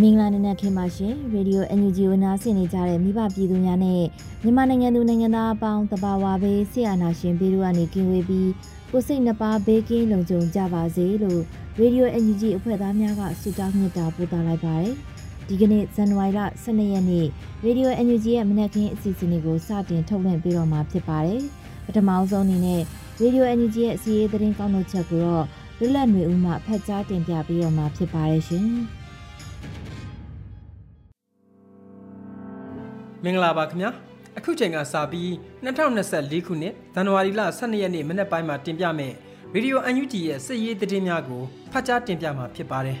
မင်္ဂလာနံနက်ခင်းပါရှင်ရေဒီယို NUG ကိုနားဆင်နေကြတဲ့မိဘပြည်သူများနဲ့မြန်မာနိုင်ငံသူနိုင်ငံသားအပေါင်းတဘာဝဘေးဆရာနာရှင်ဘေးတို့ကနေကင်းဝေးပြီးကိုစိတ်နှပါဘေးကင်းလုံခြုံကြပါစေလို့ရေဒီယို NUG အဖွဲ့သားများကဆုတောင်းမြတ်တာပို့သလိုက်ပါတယ်ဒီကနေ့ဇန်နဝါရီလ12ရက်နေ့ရေဒီယို NUG ရဲ့မနက်ခင်းအစီအစဉ်လေးကိုစတင်ထုတ်လွှင့်ပေးတော့မှာဖြစ်ပါတယ်ပထမဆုံးအနေနဲ့ရေဒီယို NUG ရဲ့အစီအရေးသတင်းကောက်နှုတ်ချက်ကိုတော့လွတ်လပ်နေဦးမှဖတ်ကြားတင်ပြပေးတော့မှာဖြစ်ပါတယ်ရှင်။ မင်္ဂလာပါခင်ဗျာအခုချိန်ကစပြီး2024ခုနှစ်ဇန်နဝါရီလ12ရက်နေ့မနေ့ပိုင်းမှာတင်ပြမယ်ရေဒီယို UNG ရဲ့စစ်ရေးသတင်းများကိုဖတ်ကြားတင်ပြမှာဖြစ်ပါတယ်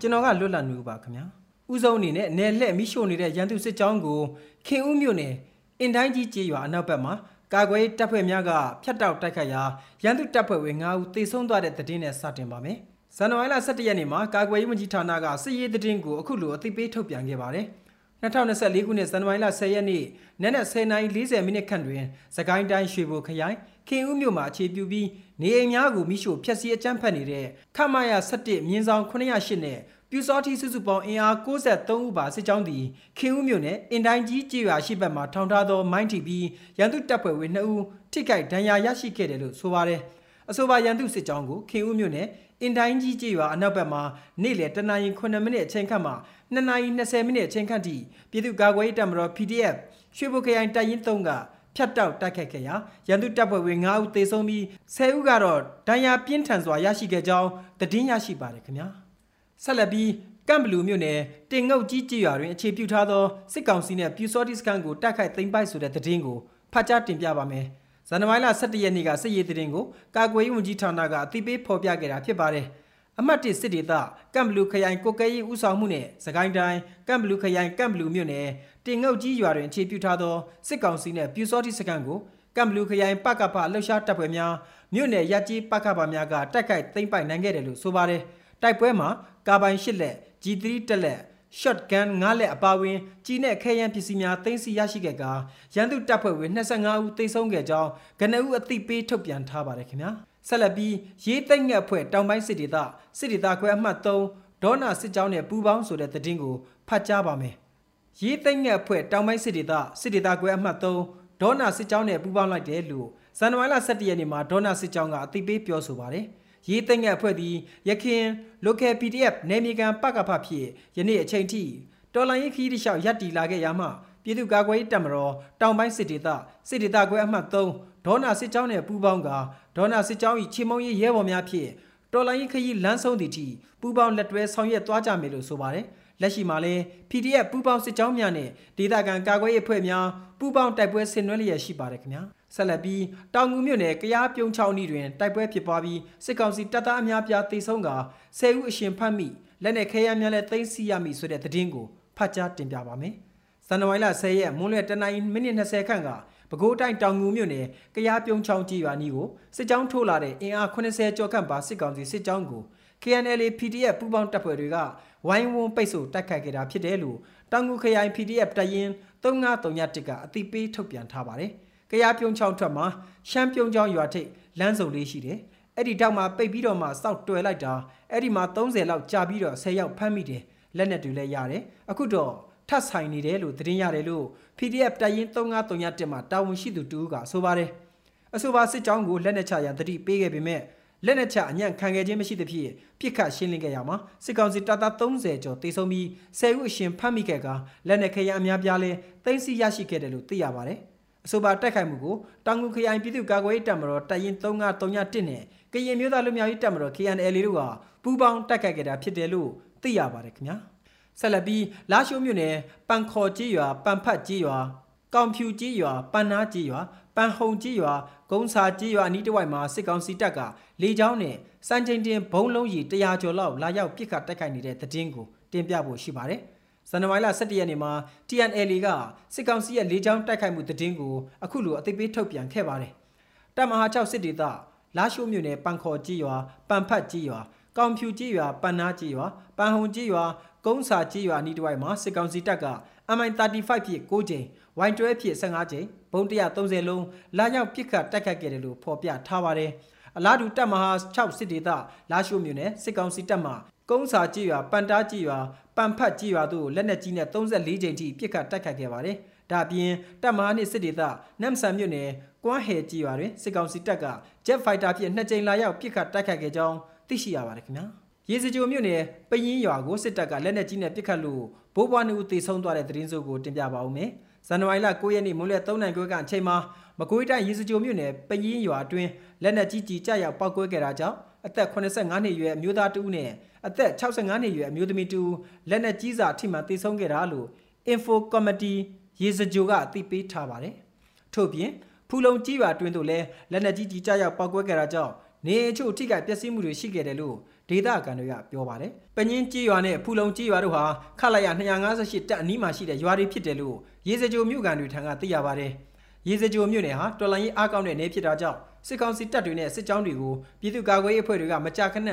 ကျွန်တော်ကလွတ်လပ်နေပါခင်ဗျာဥဆုံးအနေနဲ့နယ်လှည့်မိရှို့နေတဲ့ရန်သူစစ်ကြောင်းကိုခင်ဦးမြို့နယ်အင်တိုင်းကြီးကျေးရွာအနောက်ဘက်မှာကာကွယ်တပ်ဖွဲ့များကဖျက်တောက်တိုက်ခတ်ရာရန်သူတပ်ဖွဲ့ဝင်9ဦးသေဆုံးသွားတဲ့သတင်းနဲ့စတင်ပါမယ်ဇန်နဝါရီလ17ရက်နေ့မှာကာကွယ်ရေးဝန်ကြီးဌာနကစစ်ရေးသတင်းကိုအခုလိုအသိပေးထုတ်ပြန်ခဲ့ပါတယ်။ 2024ခုနှစ်ဇန်နဝါရီလ10ရက်နေ့နက်နက်10:40မိနစ်ခန့်တွင်စကိုင်းတိုင်းရွှေဘိုခရိုင်ခင်ဦးမြို့မှာအခြေပြုပြီးနေအိမ်များကိုမိရှို့ဖျက်ဆီးအကြမ်းဖက်နေတဲ့ခမရ17မြင်းဆောင်908နဲ့ပြူစောတိစုစုပေါင်းအင်အား63ဦးပါစစ်ကြောင်းသည်ခင်ဦးမြို့နယ်အင်တိုင်းကြီးကြေးရွာရှိဘက်မှထောင်ထားသောမိုင်းတီပြီးရန်သူတပ်ဖွဲ့ဝင်2ဦးထိခိုက်ဒဏ်ရာရရှိခဲ့တယ်လို့ဆိုပါတယ်အဆိုပါရန်သူစစ်ကြောင်းကိုခင်ဦးမြို့နယ်အင်တိုင်းကြီးကြေးရွာအနောက်ဘက်မှာနေ့လယ်တနာရီ9မိနစ်အချိန်ခန့်မှ 2နာရီ20မိနစ်အချိန်ခန့်ထိပြည်သူ့ကာကွယ်ရေးတပ်မတော် PDF ရွှေဘုခရိုင်တပ်ရင်း3ကဖြတ်တောက်တိုက်ခတ်ခဲ့ရာရန်သူတပ်ဖွဲ့ဝင်9ဦးသေဆုံးပြီး10ဦးကတော့ဒဏ်ရာပြင်းထန်စွာရရှိခဲ့ကြောင်းသတင်းရရှိပါတယ်ခင်ဗျာဆက်လက်ပြီးကမ်ဘလူမြို့နယ်တင်ငုတ်ကြီးကြေးရွာတွင်အခြေပြုထားသောစစ်ကောင်စီနှင့်ပြူစောတိစကန်ကိုတိုက်ခိုက်သိမ်းပိုက်ဆိုတဲ့သတင်းကိုဖတ်ကြားတင်ပြပါမယ်ဇန်နဝါရီလ17ရက်နေ့ကစစ်ရေးသတင်းကိုကာကွယ်ရေးဝန်ကြီးဌာနကအသိပေးဖော်ပြခဲ့တာဖြစ်ပါတယ်။ အမှတ်1စစ်ဒေသကမ်ဘလူခရိုင်ကိုကဲရီဦးဆောင်မှုနဲ့စကိုင်းတိုင်းကမ်ဘလူခရိုင်ကမ်ဘလူမြို့နယ်တင်ငုတ်ကြီးရွာတွင်အခြေပြုထားသောစစ်ကောင်စီနှင့်ပြူစောတိစကန်ကိုကမ်ဘလူခရိုင်ပကပလှုပ်ရှားတပ်ဖွဲ့များမြို့နယ်ရကြီးပကပများကတိုက်ခိုက်သိမ်းပိုက်နိုင်ခဲ့တယ်လို့ဆိုပါတယ်တိုက်ပွဲမှာကာပိုင်၈လက် G3 တက်လက် shotgun 9လက်အပါဝင်ကြီးနဲ့ခဲယမ်းပစ္စည်းများသိမ်းဆည်းရရှိခဲ့ကာရန်သူတပ်ဖွဲ့ဝင်25ဦးသေဆုံးခဲ့ကြောင်းကနအူးအသိပေးထုတ်ပြန်ထားပါတယ်ခင်ဗျာ ဆက်လက်ပြီးရေးသိမ့်ငှက်ဖွဲ့တောင်ပိုင်းစစ်ဒေသစစ်ဒေသခွဲအမှတ်3ဒေါနာစစ်ကြောင်းနဲ့ပူးပေါင်းဆိုတဲ့သတင်းကိုဖတ်ကြားပါမယ်ရေးသိမ့်ငှက်ဖွဲ့တောင်ပိုင်းစစ်ဒေသစစ်ဒေသခွဲအမှတ်3ဒေါနာစစ်ကြောင်းနဲ့ပူးပေါင်းလိုက်တယ်လို့ဇန်နဝါရီလ17ရက်နေ့မှာဒေါနာစစ်ကြောင်းကအသိပေးပြောဆိုပါတယ်ရေးသိမ့်ငှက်အဖွဲ့သည်ရခင် local PDF နယ်မြေကန်ပကဖဖြစ်ယနေ့အချိန်ထိတော်လိုင်းရေးခီးတလျှောက်ရပ်တည်လာခဲ့ရမှပြည်သူ့ကာကွယ်ရေးတပ်မတော်တောင်ပိုင်းစစ်ဒေသစစ်ဒေသခွဲအမှတ်3 ဒေါနာစစ်ကြောင်းနဲ့ပူးပေါင်းကဒေါနာစစ်ကြောင်း၏ချေမုံရေးရဲဘော်များဖြင့်တော်လိုင်းခရီးလမ်းဆုံးသည့်ထိပူးပေါင်းလက်တွဲဆောင်ရွက်သွားကြမယ်လို့ဆိုပါတယ်လက်ရှိမှာလဲ PDF ပူးပေါင်းစစ်ကြောင်းများနဲ့ဒေသခံကာကွယ်ရေးအဖွဲ့များပူးပေါင်းတိုက်ပွဲဆင်နွှဲလျက်ရှိပါတယ်ခင်ဗျာဆက်လက်ပြီးတောင်ငူမြို့နယ်ကြားပြုံးချောင်းဤတွင်တိုက်ပွဲဖြစ်ပွားပြီးစစ်ကောင်စီတပ်သားအများပြားတေဆုံးက10ဦးအရှင်ဖမ်းမိလက်နက်ခဲယမ်းများလည်းသိမ်းဆည်းရမိဆိုတဲ့သတင်းကိုဖတ်ကြားတင်ပြပါမယ်ဇန်နဝါရီလ10ရက်မွန်းလွဲတနင်္လာမိနစ်20ခန့်က ပဲခူးတိုင်းတောင်ငူမြို့နယ်ကရားပြုံးချောင်းကြီးရွာနီးကိုစစ်ကြောင်းထိုးလာတဲ့အင်အား80ကျော်ခန့်ပါစစ်ကောင်စီစစ်ကြောင်းကို KNL PDF ပူးပေါင်းတပ်ဖွဲ့တွေကဝိုင်းဝန်းပိတ်ဆို့တိုက်ခိုက်ခဲ့တာဖြစ်တယ်လို့တောင်ငူခရိုင် PDF တရင်3931ကအသိပေးထုတ်ပြန်ထားပါတယ်။ကရားပြုံးချောင်းထွက်မှာရှမ်းပြုံးချောင်းရွာထိပ်လမ်းစုံလေးရှိတယ်။အဲ့ဒီတောက်မှာပိတ်ပြီးတော့မှစောက်တွယ်လိုက်တာအဲ့ဒီမှာ30လောက်ကြာပြီးတော့10ရောက်ဖမ်းမိတယ်။လက်နက်တွေလည်းရတယ်။အခုတော့ ထပ်ဆိုင်နေတယ်လို့သတင်းရတယ်လို့ PDF တရင်3931မှာတာဝန်ရှိသူတူကဆိုပါတယ်အဆိုပါစစ်ကြောင်းကိုလက်နက်ချရန်တတိပေးခဲ့ပေမဲ့လက်နက်ချအညံ့ခံခဲ့ခြင်းမရှိသဖြင့်ပြစ်ခတ်ရှင်းလင်းခဲ့ရမှာစစ်ကောင်စီတပ်သား30ကျော်တေဆုံးပြီး10ဦးအရှင်ဖမ်းမိခဲ့ကလက်နက်ခဲယမ်းအများပြားလဲသိမ်းဆည်းရရှိခဲ့တယ်လို့သိရပါတယ်အဆိုပါတိုက်ခိုက်မှုကိုတောင်ငူခရိုင်ပြည်သူ့ကာကွယ်ရေးတပ်မတော်တပ်ရင်း3931နဲ့ကရင်မျိုးသားလူမျိုးရေးတပ်မတော် KNL တို့ကပူးပေါင်းတိုက်ခိုက်ခဲ့တာဖြစ်တယ်လို့သိရပါတယ်ခင်ဗျာ ဆက်လက်ပြီးလာရှိုးမြို့နယ်ပန်ခေါ်ကြီးရွာပန်ဖတ်ကြီးရွာကောင်ဖြူကြီးရွာပန်နာကြီးရွာပန်ဟုံကြီးရွာဂုံစာကြီးရွာအနီးတစ်ဝိုက်မှာစစ်ကောင်စီတပ်ကလေကြောင်းနဲ့စံချိန်တင်ဘုံလုံးရီ100ကျော်လောက်လာရောက်ပစ်ခတ်တိုက်ခိုက်နေတဲ့တည်င်းကိုတင်ပြဖို့ရှိပါတယ်။ဇန်နဝါရီလ17ရက်နေ့မှာ TNL ကစစ်ကောင်စီရဲ့လေကြောင်းတိုက်ခိုက်မှုတည်င်းကိုအခုလိုအသိပေးထုတ်ပြန်ခဲ့ပါတယ်။တပ်မဟာ6စစ်ဒေသလာရှိုးမြို့နယ်ပန်ခေါ်ကြီးရွာပန်ဖတ်ကြီးရွာကောင်ဖြူကြီးရွာပန်နာကြီးရွာပန်ဟုံကြီးရွာ ကုန်းစာကြီးရွာနီးတစ်ဝိုက်မှာစစ်ကောင်စီတပ်က MI35 ဖြစ်6ကြိမ် Y12 ဖြစ်15ကြိမ်ဘုံ130လုံးလာရောက်ပစ်ခတ်တိုက်ခတ်ခဲ့တယ်လို့ဖော်ပြထားပါတယ်အလားတူတပ်မဟာ6စစ်ဒေသလာရှိုးမြို့နယ်စစ်ကောင်စီတပ်မှကုန်းစာကြီးရွာပန်တားကြီးရွာပန်ဖတ်ကြီးရွာတို့လက်နက်ကြီးနဲ့34ကြိမ်ထိပစ်ခတ်တိုက်ခတ်ခဲ့ပါတယ်ဒါအပြင်တပ်မဟာနှင့်စစ်ဒေသနမ်ဆန်မြို့နယ်ကွမ်းဟဲကြီးရွာတွင်စစ်ကောင်စီတပ်က Jet Fighter ဖြင့်နှစ်ကြိမ်လာရောက်ပစ်ခတ်တိုက်ခတ်ခဲ့ကြောင်းသိရှိရပါတယ်ခင်ဗျာ ရေစကြိုမြို့နယ်ပယင်းရွာကိုစစ်တပ်ကလက်နက်ကြီးနဲ့ပစ်ခတ်လို့ဘိုးဘွားနေဦးတေဆုံးသွားတဲ့သတင်းစိုးကိုတင်ပြပါဦးမယ်။ဇန်နဝါရီလ9ရက်နေ့မိုးလယ်3နိုင်ခွဲကအချိန်မှာမကွေးတိုင်းရေစကြိုမြို့နယ်ပယင်းရွာအတွင်းလက်နက်ကြီးကြီးကြရောက်ပောက်ကွဲခဲ့တာကြောင့်အသက်85နှစ်အရွယ်အမျိုးသားတဦးနဲ့အသက်65နှစ်အရွယ်အမျိုးသမီးတဦးလက်နက်ကြီးစာထိမှန်တေဆုံးခဲ့တာလို့ Info Committee ရေစကြိုကအသိပေးထားပါတယ်။ထို့ပြင်ဖူလုံကြီးရွာအတွင်းသို့လည်းလက်နက်ကြီးကြီးကြရောက်ပောက်ကွဲခဲ့တာကြောင့်နေအချို့ထိခိုက်ပျက်စီးမှုတွေရှိခဲ့တယ်လို့ ဒေသခံတွေကပြောပါတယ်။ပညင်းကြီးရွာနဲ့ဖူလုံကြီးရွာတို့ဟာခလာရ258တက်အနီးမှာရှိတဲ့ရွာတွေဖြစ်တယ်လို့ရေစကြိုမြို့ကန်တွေထံကသိရပါတယ်။ရေစကြိုမြို့နယ်ဟာတော်လိုင်းရေးအားကောင်းတဲ့နေဖြစ်တာကြောင့်စစ်ကောင်စီတပ်တွေနဲ့စစ်ကြောင်းတွေကိုပြည်သူ့ကာကွယ်ရေးအဖွဲ့တွေကမကြာခဏ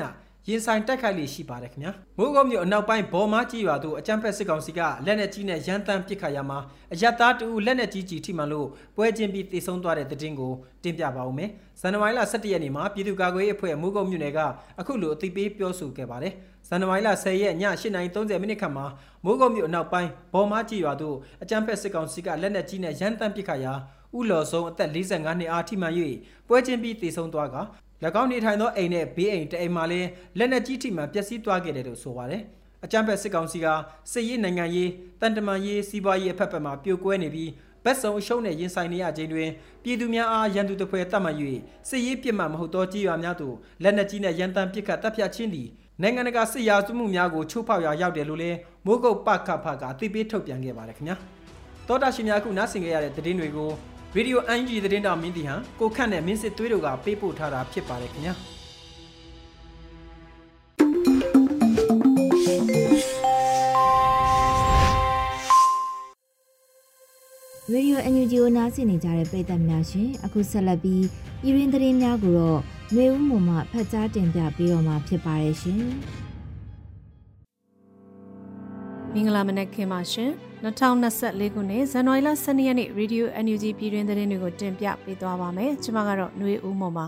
ရင်ဆိုင်တိုက်ခိုက်လေးရှိပါတယ်ခင်ဗျာမိုးကုတ်မြို့အနောက်ပိုင်းဘော်မားကြီးရွာသို့အကြမ်းဖက်စစ်ကောင်စီကလက်နက်ကြီးနဲ့ရန်တမ်းပစ်ခတ်ရမှာအယက်သားတူလက်နက်ကြီးကြီးထိမှန်လို့ပွဲချင်းပြီးတေဆုံးသွားတဲ့တဲ့တင်ကိုတင်ပြပါဦးမယ်ဇန်နဝါရီလ17ရက်နေ့မှာပြည်သူ့ကာကွယ်ရေးအဖွဲ့မိုးကုတ်မြို့နယ်ကအခုလိုအသိပေးပြောဆိုခဲ့ပါတယ်ဇန်နဝါရီလ10ရက်ည8:30မိနစ်ခန့်မှာမိုးကုတ်မြို့အနောက်ပိုင်းဘော်မားကြီးရွာသို့အကြမ်းဖက်စစ်ကောင်စီကလက်နက်ကြီးနဲ့ရန်တမ်းပစ်ခတ်ရာဥလော်ဆုံးအသက်45နှစ်အားထိမှန်၍ပွဲချင်းပြီးတေဆုံးသွားက၎ င်းနေထိုင်သောအိမ်နဲ့ဘေးအိမ်တအိမ်မှာလည်းလက်နက်ကြီးထိမှန်ပျက်စီးသွားခဲ့တယ်လို့ဆိုပါတယ်။အကြမ်းဖက်စစ်ကောင်စီကစစ်ရေးနိုင်ငံရေးတန်တမာရေးစီးပွားရေးအဖက်ဖက်မှာပြိုကွဲနေပြီးဘက်စုံအရှုံးနဲ့ရင်ဆိုင်နေရခြင်းတွင်ပြည်သူများအားရန်သူတပွဲတတ်မှတ်၍စစ်ရေးပြစ်မှတ်မဟုတ်သောကြီးရွာများသို့လက်နက်ကြီးနဲ့ရန်တမ်းပစ်ခတ်တပ်ဖြတ်ခြင်းသည်နိုင်ငံတကာစစ်ရာဇဝမှုများကိုချိုးဖောက်ရာရောက်တယ်လို့လည်းမိုးကုတ်ပကဖကအသိပေးထုတ်ပြန်ခဲ့ပါတယ်ခင်ဗျာ။တောတာရှင်များခုနားဆင်ကြရတဲ့သတင်းတွေကို ရေဒီယိုအန်ဂျီသတင်းတော်မင်းတီဟန်ကိုခန့်နဲ့မင်းစစ်သွေးတို့ကပေးပို့ထားတာဖြစ်ပါတယ်ခင်ဗျာရေဒီယိုအန်ယူဂျီကိုနားဆင်နေကြတဲ့ပရိသတ်များရှင်အခုဆက်လက်ပြီးပြည်ရင်းသတင်းများကိုတော့မေဦးမုံမှဖတ်ကြားတင်ပြပေးတော့မှာဖြစ်ပါတယ်ရှင်မင်္ဂလာမနက်ခင်းပါရှင် 2024ခုနှစ်ဇန်နဝါရီလ12ရက်နေ့ Radio NUG ပြည်တွင်သတင်းတွေကိုတင်ပြပေးသွားပါမယ်ကျွန်မကတော့ຫນွေဦးမုံပါ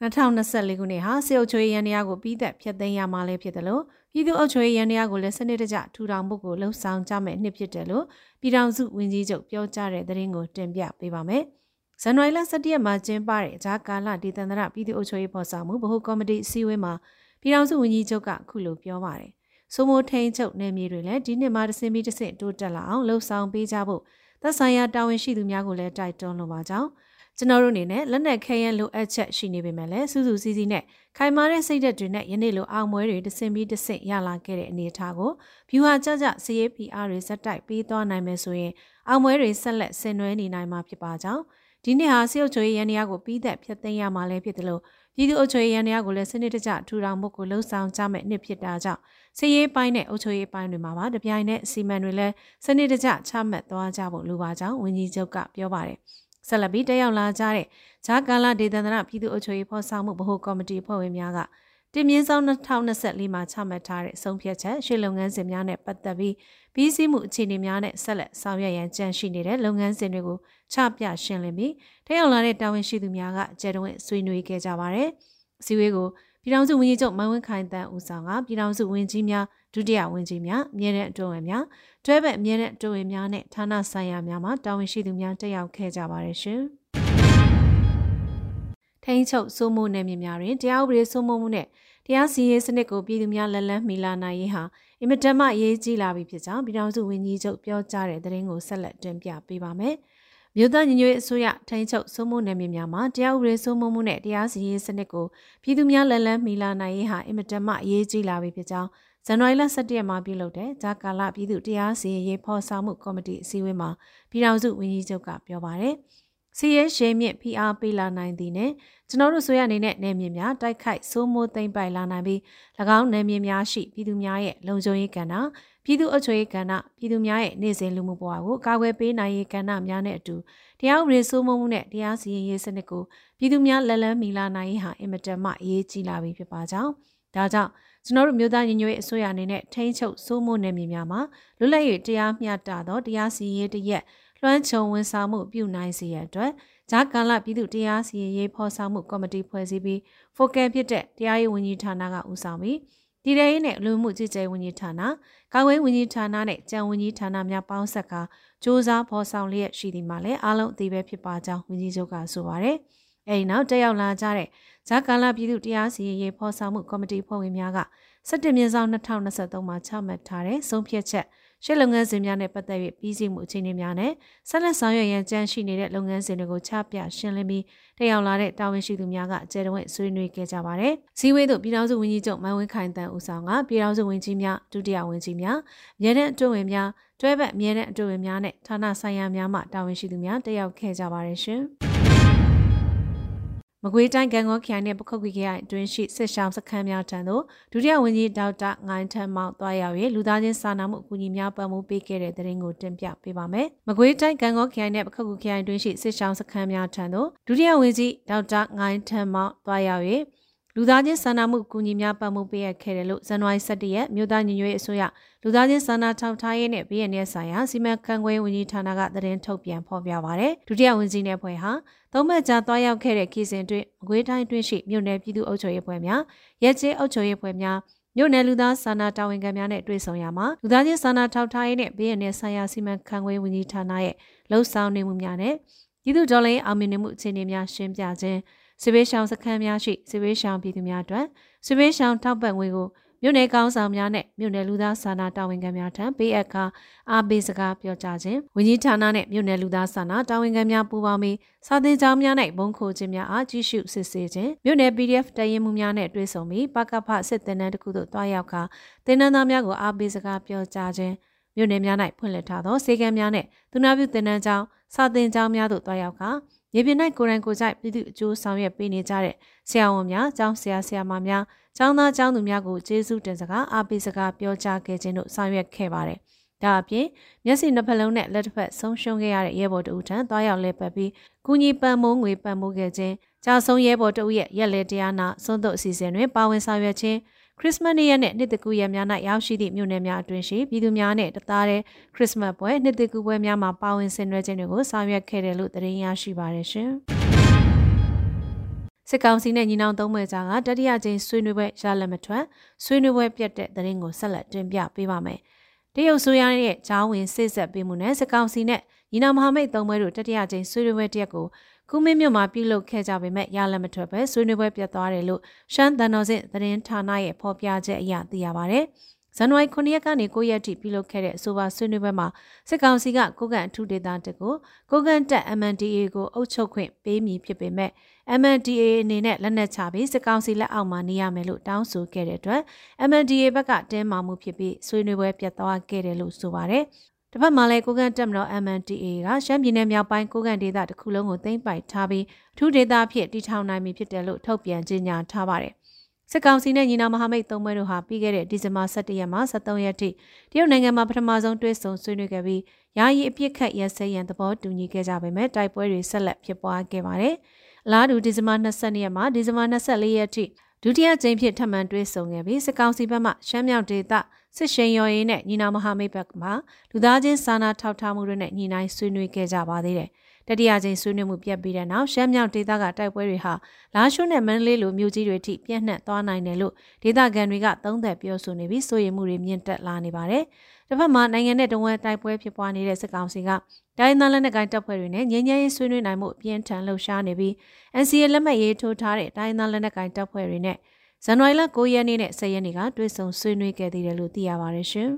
2024ခုနှစ်ဟာစေအုပ်ချုပ်ရေးရန်တရားကိုပြီးသက်ဖျက်သိမ်းရမှာလည်းဖြစ်တယ်လို့ပြည်သူ့အုပ်ချုပ်ရေးရန်တရားကိုလည်းစနစ်တကျထူထောင်ဖို့ကိုလှုံ့ဆော်ကြမယ်နှစ်ဖြစ်တယ်လို့ပြည်ထောင်စုဝန်ကြီးချုပ်ပြောကြားတဲ့သတင်းကိုတင်ပြပေးပါမယ်။ဇန်နဝါရီလ17ရက်မှာကျင်းပတဲ့ဂျာကာလဒေသန္တရပြည်သူ့အုပ်ချုပ်ရေးဖော်ဆောင်မှုဗဟိုကော်မတီအစည်းအဝေးမှာပြည်ထောင်စုဝန်ကြီးချုပ်ကအခုလိုပြောပါတယ်။ စိုးမိုးထိန်ချုပ်နယ်မြေတွေလည်းဒီနှစ်မှာတစ်စင်းပြီးတစ်စင်းတိုးတက်လာအောင်လှုံ့ဆော်ပေးကြဖို့သက်ဆိုင်ရာတာဝန်ရှိသူများကိုလည်းတိုက်တွန်းလိုပါကြောင်းကျွန်တော်တို့အနေနဲ့လက်နက်ခဲယမ်းလိုအပ်ချက်ရှိနေပေမဲ့လည်းစူးစူးစီးစီးနဲ့ခိုင်မာတဲ့စိတ်ဓာတ်တွေနဲ့ယနေ့လိုအောင်ပွဲတွေတဆင်ပြီးတဆင့်ရလာခဲ့တဲ့အနေအထားကိုဗျူဟာကြကြ CAPR တွေဇက်တိုက်ပေးသွားနိုင်မယ်ဆိုရင်အောင်ပွဲတွေဆက်လက်ဆင်နွှဲနေနိုင်မှာဖြစ်ပါကြောင်းဒီနေ့ဟာစေအုပ်ချုပ်ရေးရန်တရားကိုပြီးသက်ဖျက်သိမ်းရမှာလည်းဖြစ်တယ်လို့ပြည်သူ့အုပ်ချုပ်ရေးရန်တရားကိုလည်းစနစ်တကျထူထောင်မှုကိုလှုံ့ဆော်ကြမဲ့နှစ်ဖြစ်တာကြောင့် စည်ရေးပိုင်းနဲ့အုပ်ချုပ်ရေးပိုင်းတွေမှာပါတပြိုင်နက်စီမံတွေလည်းစနစ်တကျချမှတ်သွားကြဖို့လိုပါကြောင်းဝန်ကြီးချုပ်ကပြောပါတယ်။ဆက်လက်ပြီးတက်ရောက်လာကြတဲ့ဂျာကာလာဒေသန္တရပြည်သူ့အုပ်ချုပ်ရေးဖော်ဆောင်မှုဗဟိုကော်မတီဖွဲ့ဝင်များကတင်မြင့်ဆောင်2024မှာချမှတ်ထားတဲ့ဆုံးဖြတ်ချက်ရှေ့လုပ်ငန်းစဉ်များနဲ့ပတ်သက်ပြီးပြီးစီးမှုအခြေအနေများနဲ့ဆက်လက်ဆောင်ရွက်ရန်ကြံရှိနေတဲ့လုပ်ငန်းစဉ်တွေကိုချပြရှင်းလင်းပြီးတက်ရောက်လာတဲ့တာဝန်ရှိသူများကကြဲတွင်ဆွေးနွေးခဲ့ကြပါတယ်။စီဝေးကို ပြည်ထောင်စုဝန်ကြီးချုပ်မန်ဝင်းခိုင်တန်းဦးဆောင်ကပြည်ထောင်စုဝန်ကြီးများဒုတိယဝန်ကြီးများအမြဲတမ်းအတွင်းဝင်များတွဲဘက်အမြဲတမ်းအတွင်းဝင်များနဲ့ဌာနဆိုင်ရာများမှတာဝန်ရှိသူများတက်ရောက်ခဲ့ကြပါတယ်ရှင်။ထိန်းချုပ်စိုးမိုးနယ်မြေများတွင်တရားဥပဒေစိုးမိုးမှုနဲ့တရားစီရင်စနစ်ကိုပြည်သူများလက်လန်းမီလာနိုင်ရေးဟာအင်မတန်မှအရေးကြီးလာပြီဖြစ်ကြောင်းပြည်ထောင်စုဝန်ကြီးချုပ်ပြောကြားတဲ့သတင်းကိုဆက်လက်တင်ပြပေးပါမယ်။ မြို့သားညီညွတ်ရေးအစိုးရထိန်းချုပ်စိုးမိုးနယ်မြေများမှာတရားဥပဒေစိုးမိုးမှုနဲ့တရားစီရင်စနစ်ကိုပြည်သူများလက်လန်းမီလာနိုင်ရေးဟာအင်မတန်မှအရေးကြီးလာပြီဖြစ်ကြောင်းဇန်နဝါရီလ17ရက်မှာပြုလုပ်တဲ့ဂျာကာလပြည်သူတရားစီရင်ရေးဖော်ဆောင်မှုကော်မတီအစည်းအဝေးမှာပြည်ထောင်စုဝန်ကြီးချုပ်ကပြောပါတယ်။ စီရဲရှေမြင့်ဖိအားပေးလာနိုင်သည်နဲ့ကျွန်တော်တို့ဆိုရအနေနဲ့နယ်မြေများတိုက်ခိုက်စိုးမိုးသိမ့်ပိုက်လာနိုင်ပြီး၎င်းနယ်မြေများရှိပြည်သူများရဲ့လုံခြုံရေးကဏ္ဍပြည်သူ့အချုပ်ရေးကဏ္ဍပြည်သူများရဲ့နေ့စဉ်လူမှုဘဝကိုကာကွယ်ပေးနိုင်ရေးကဏ္ဍများနဲ့အတူတရားဥပဒေစိုးမိုးမှုနဲ့တရားစီရင်ရေးစနစ်ကိုပြည်သူများလက်လန်းမီလာနိုင်ရေးဟာအင်မတန်မှအရေးကြီးလာပြီဖြစ်ပါကြောင်းဒါကြောင့်ကျွန်တော်တို့မျိုးသားညီညွတ်ရေးအစိုးရအနေနဲ့ထိန်းချုပ်စိုးမိုးနယ်မြေများမှာလွတ်လပ်ရေးတရားမျှတသောတရားစီရင်ရေးတရက် လွှမ်းခြုံဝန်ဆောင်မှုပြုနိုင်စေရန်အတွက်ဂျာကာလပြည်သူတရားစီရင်ရေးဖော်ဆောင်မှုကော်မတီဖွဲ့စည်းပြီး focal ဖြစ်တဲ့တရားရေးဝန်ကြီးဌာနကဦးဆောင်ပြီးတည်ရရေးနဲ့လူမှုကြီးကြပ်ဝန်ကြီးဌာန၊ကာကွယ်ဝန်ကြီးဌာနနဲ့ကြံဝန်ကြီးဌာနများပေါင်းဆက်ကစ조사ဖော်ဆောင်လျက်ရှိသည်မှာလည်းအားလုံးအသေးပဲဖြစ်ပါကြောင်းဝန်ကြီးချုပ်ကဆိုပါတယ်။အဲဒီနောက်တက်ရောက်လာကြတဲ့ဂျာကာလပြည်သူတရားစီရင်ရေးဖော်ဆောင်မှုကော်မတီဖွဲ့ဝင်များက17မြင်းဆောင်2023မှာချမှတ်ထားတဲ့ဆုံးဖြတ်ချက် ရှေ့လုပ်ငန်းစဉ်များနဲ့ပတ်သက်၍ပြီးစီးမှုအခြေအနေများနဲ့ဆက်လက်ဆောင်ရွက်ရန်ကြံရှိနေတဲ့လုပ်ငန်းစဉ်တွေကိုချပြရှင်းလင်းပြီးတက်ရောက်လာတဲ့တာဝန်ရှိသူများကအကြံတော်ဆွေးနွေးခဲ့ကြပါတယ်။ဇီဝေးတို့ပြည်ထောင်စုဝန်ကြီးချုပ်မန်ဝင်းခိုင်တန်းဦးဆောင်ကပြည်ထောင်စုဝန်ကြီးများဒုတိယဝန်ကြီးများအမြဲတမ်းအတွင်းဝင်များတွဲဘက်အမြဲတမ်းအတွင်းဝင်များနဲ့ဌာနဆိုင်ရာများမှတာဝန်ရှိသူများတက်ရောက်ခဲ့ကြပါတယ်ရှင်။ မကွေးတိုင်းကံကောခရိုင်နဲ့ပခုတ်ကွေခရိုင်အတွင်းရှိစစ်ရှောင်းစခန်းများထံသို့ဒုတိယဝန်ကြီးဒေါက်တာငိုင်းထမ်းမောင်တွားရောက်၍လူသားချင်းစာနာမှုအကူအညီများပံ့ပိုးပေးခဲ့တဲ့တဲ့ရင်ကိုတင်ပြပေးပါမယ်။မကွေးတိုင်းကံကောခရိုင်နဲ့ပခုတ်ကွေခရိုင်အတွင်းရှိစစ်ရှောင်းစခန်းများထံသို့ဒုတိယဝန်ကြီးဒေါက်တာငိုင်းထမ်းမောင်တွားရောက်၍ လူသားချင်းစာနာမှုကူညီများပံ့ပိုးပေးရခဲ့တယ်လို့ဇန်နဝါရီ17ရက်မြို့သားညီညွတ်ရေးအစိုးရလူသားချင်းစာနာထောက်ထားရေးနဲ့ပြည်내ဆိုင်ရာစီမံခန့်ခွဲဝန်ကြီးဌာနကသတင်းထုတ်ပြန်ဖော်ပြပါရတယ်။ဒုတိယဝန်ကြီးနဲ့ဖွဲ့ဟာသုံးမှတ်ကြာသွားရောက်ခဲ့တဲ့ခီစဉ်တွင်မကွေးတိုင်းတွင်ရှိမြို့နယ်ပြည်သူ့အုပ်ချုပ်ရေးဖွဲ့များရဲချင်းအုပ်ချုပ်ရေးဖွဲ့များမြို့နယ်လူသားစာနာတာဝန်ခံများနဲ့တွေ့ဆုံရမှာလူသားချင်းစာနာထောက်ထားရေးနဲ့ပြည်내ဆိုင်ရာစီမံခန့်ခွဲဝန်ကြီးဌာနရဲ့လှုပ်ဆောင်နေမှုများနဲ့ပြည်သူ့ဒေါ်လာအောင်မြင်မှုအခြေအနေများရှင်းပြခြင်း စစ်ဘေးရှောင်စခန်းများရှိစစ်ဘေးရှောင်ပြည်သူများအတွက်စစ်ဘေးရှောင်ထောက်ပံ့ငွေကိုမြို့နယ်ကောင်းဆောင်များနဲ့မြို့နယ်လူသားစာနာတာဝန်ခံများထံပေးအပ်ခါအားပေးစကားပြောကြားခြင်းဝန်ကြီးဌာနနဲ့မြို့နယ်လူသားစာနာတာဝန်ခံများပူးပေါင်းပြီးစာသင်ကျောင်းများနဲ့ဘုံခိုခြင်းများအားကြီးရှုစစ်ဆေးခြင်းမြို့နယ် PDF တရင်မှုများနဲ့တွေ့ဆုံပြီးပကဖစစ်တင်နန်းတစ်ခုသို့တွားရောက်ခါတင်နန်းသားများကိုအားပေးစကားပြောကြားခြင်းမြို့နယ်များ၌ဖွင့်လှစ်ထားသောစေကံများနဲ့သူနာပြုတင်နန်းကျောင်းစာသင်ကျောင်းများသို့တွားရောက်ခါ မြေပြင်၌ကိုယ်တိုင်ကိုယ်ကြိုက်ပြည်သူအကျိုးဆောင်ရွက်ပေးနေကြတဲ့ဆရာဝန်များ၊ကျောင်းဆရာဆရာမများ၊ကျောင်းသားကျောင်းသူများကိုကျေးဇူးတင်စကားအားပေးစကားပြောကြားခဲ့ခြင်းတို့ဆောင်ရွက်ခဲ့ပါတယ်။ဒါအပြင်မျက်စိနှစ်ဖက်လုံးနဲ့လက်တစ်ဖက်ဆုံးရှုံးခဲ့ရတဲ့ရဲဘော်တဦးထံသွားရောက်လဲပတ်ပြီးကုညီပံမိုးငွေပံမိုးခဲ့ခြင်းကြာဆုံးရဲဘော်တဦးရဲ့ရက်လက်တရားနာစွန့်တို့အစီအစဉ်တွင်ပါဝင်ဆောင်ရွက်ခြင်း ခရစ်စမတ်နေ့ရက်နဲ့နှစ်တကူရက်များ၌ရောက်ရှိသည့်မြို့နယ်များအတွင်းရှိပြည်သူများနဲ့တသားတဲ့ခရစ်စမတ်ပွဲနှစ်တကူပွဲများမှာပါဝင်ဆင်နွှဲခြင်းတွေကိုဆောင်ရွက်ခဲ့တယ်လို့သတင်းရရှိပါရရှင်။စစ်ကောင်စီနဲ့ညီနောင်သုံးဖွဲ့ကြားကတတိယကြိမ်ဆွေးနွေးပွဲရလက်မထွက်ဆွေးနွေးပွဲပြတ်တဲ့သတင်းကိုဆက်လက်တင်ပြပေးပါမယ်။တရုတ်ဆိုရရဲ့ဂျောင်းဝင်စစ်ဆက်ပေးမှုနဲ့စစ်ကောင်စီနဲ့ညီနောင်မဟာမိတ်သုံးဖွဲ့တို့တတိယကြိမ်ဆွေးနွေးပွဲတရက်ကို ကုမင်းမြို့မှာပြုလုပ်ခဲ့ကြပေမဲ့ရလက်မထွက်ပဲဆွေးနွေးပွဲပြတ်သွားတယ်လို့ရှမ်းတန်တော်စစ်သတင်းဌာနရဲ့ဖော်ပြချက်အရသိရပါဗျ။ဇန်နဝါရီ9ရက်ကနေ9ရက်ထိပြုလုပ်ခဲ့တဲ့အဆိုပါဆွေးနွေးပွဲမှာစစ်ကောင်စီကကိုကန်အထူးဒေသတက်ကိုကိုကန်တက် MNDA ကိုအုပ်ချုပ်ခွင့်ပေးမည်ဖြစ်ပေမဲ့ MNDA အနေနဲ့လက်နက်ချပြီးစစ်ကောင်စီလက်အောက်မှာနေရမယ်လို့တောင်းဆိုခဲ့တဲ့အတွက် MNDA ဘက်ကတင်းမာမှုဖြစ်ပြီးဆွေးနွေးပွဲပြတ်သွားခဲ့တယ်လို့ဆိုပါတယ်။ တစ်ဖက်မှာလည်းကိုကန့်တက်မတော် MNDA ကရှမ်းပြည်နယ်မြောက်ပိုင်းကိုကန့်ဒေသတစ်ခုလုံးကိုသိမ်းပိုက်ထားပြီးအထူးဒေသဖြစ်တည်ထောင်နိုင်ပြီဖြစ်တယ်လို့ထုတ်ပြန်ကြေညာထားပါတယ်။စစ်ကောင်စီနဲ့ညီနောင်မဟာမိတ်သုံးဘွဲတို့ဟာပြီးခဲ့တဲ့ဒီဇင်ဘာ17ရက်မှ23ရက်ထိတရုတ်နိုင်ငံမှာပထမဆုံးတွေ့ဆုံဆွေးနွေးခဲ့ပြီးယာယီအပြစ်ခတ်ရစဲရန်သဘောတူညီခဲ့ကြပေမဲ့တိုက်ပွဲတွေဆက်လက်ဖြစ်ပွားခဲ့ပါတယ်။အလားတူဒီဇင်ဘာ22ရက်မှဒီဇင်ဘာ24ရက်ထိဒုတိယကြိမ်ဖြစ်ထပ်မံတွေ့ဆုံခဲ့ပြီးစစ်ကောင်စီဘက်မှရှမ်းမြောက်ဒေသ စစ်ရှင်ရော်ရေးနဲ့ညီနောင်မဟာမိတ်ဘက်မှလူသားချင်းစာနာထောက်ထားမှုတွေနဲ့ညီနိုင်ဆွေးနွေးခဲ့ကြပါသေးတယ်။တတိယကြိမ်ဆွေးနွေးမှုပြတ်ပြီးတဲ့နောက်ရှမ်းမြောက်ဒေသကတိုက်ပွဲတွေဟာလာရှိုးနဲ့မန္တလေးလိုမြို့ကြီးတွေထိပြန့်နှံ့သွားနိုင်တယ်လို့ဒေသခံတွေကသုံးသပ်ပြောဆိုနေပြီးစိုးရိမ်မှုတွေမြင့်တက်လာနေပါတယ်။တစ်ဖက်မှာနိုင်ငံနဲ့တဝက်တိုက်ပွဲဖြစ်ပွားနေတဲ့စစ်ကောင်စီကတိုင်းသားလက်နက်ကိုင်တပ်ဖွဲ့တွေနဲ့ငြိမ်းချမ်းရေးဆွေးနွေးနိုင်မှုအပြင်းထန်လှုပ်ရှားနေပြီး NCA လက်မှတ်ရေးထိုးထားတဲ့တိုင်းသားလက်နက်ကိုင်တပ်ဖွဲ့တွေနဲ့ ဇန်နဝါရီလ9ရက်နေ့နဲ့10ရက်နေ့ကတွေ့ဆုံဆွေးနွေးခဲ့သေးတယ်လို့သိရပါတယ်ရှင်။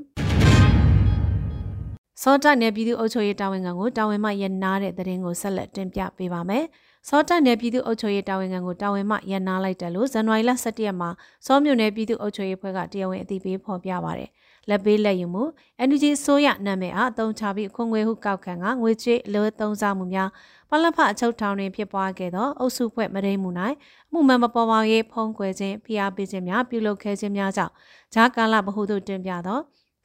စောတိုက်နယ်ပြည်သူ့အုပ်ချုပ်ရေးတာဝန်ခံကိုတာဝန်မှရနာတဲ့တဲ့ရင်ကိုဆက်လက်တင်ပြပေးပါမယ်။စောတိုက်နယ်ပြည်သူ့အုပ်ချုပ်ရေးတာဝန်ခံကိုတာဝန်မှရနာလိုက်တယ်လို့ဇန်နဝါရီလ17ရက်မှာစောမြို့နယ်ပြည်သူ့အုပ်ချုပ်ရေးဖွဲ့ကတရားဝင်အသိပေးဖော်ပြပါတယ်။ လက်ပေးလက်ယူမှု NUG ဆိုရနာမည်အားအသုံးချပြီးခွန်ငွေဟုကောက်ခံကငွေကြေးအလွဲသုံးစားမှုများပလဖအချုပ်ထောင်တွင်ဖြစ်ပွားခဲ့သောအုပ်စုဖွဲ့မရိမှု၌အမှုမှန်မပေါ်ပါရေးဖုံးကွယ်ခြင်းဖိအားပေးခြင်းများပြုလုပ်ခဲ့ခြင်းများကြောင့်ဂျာကာလဗဟုသို့တင်ပြသော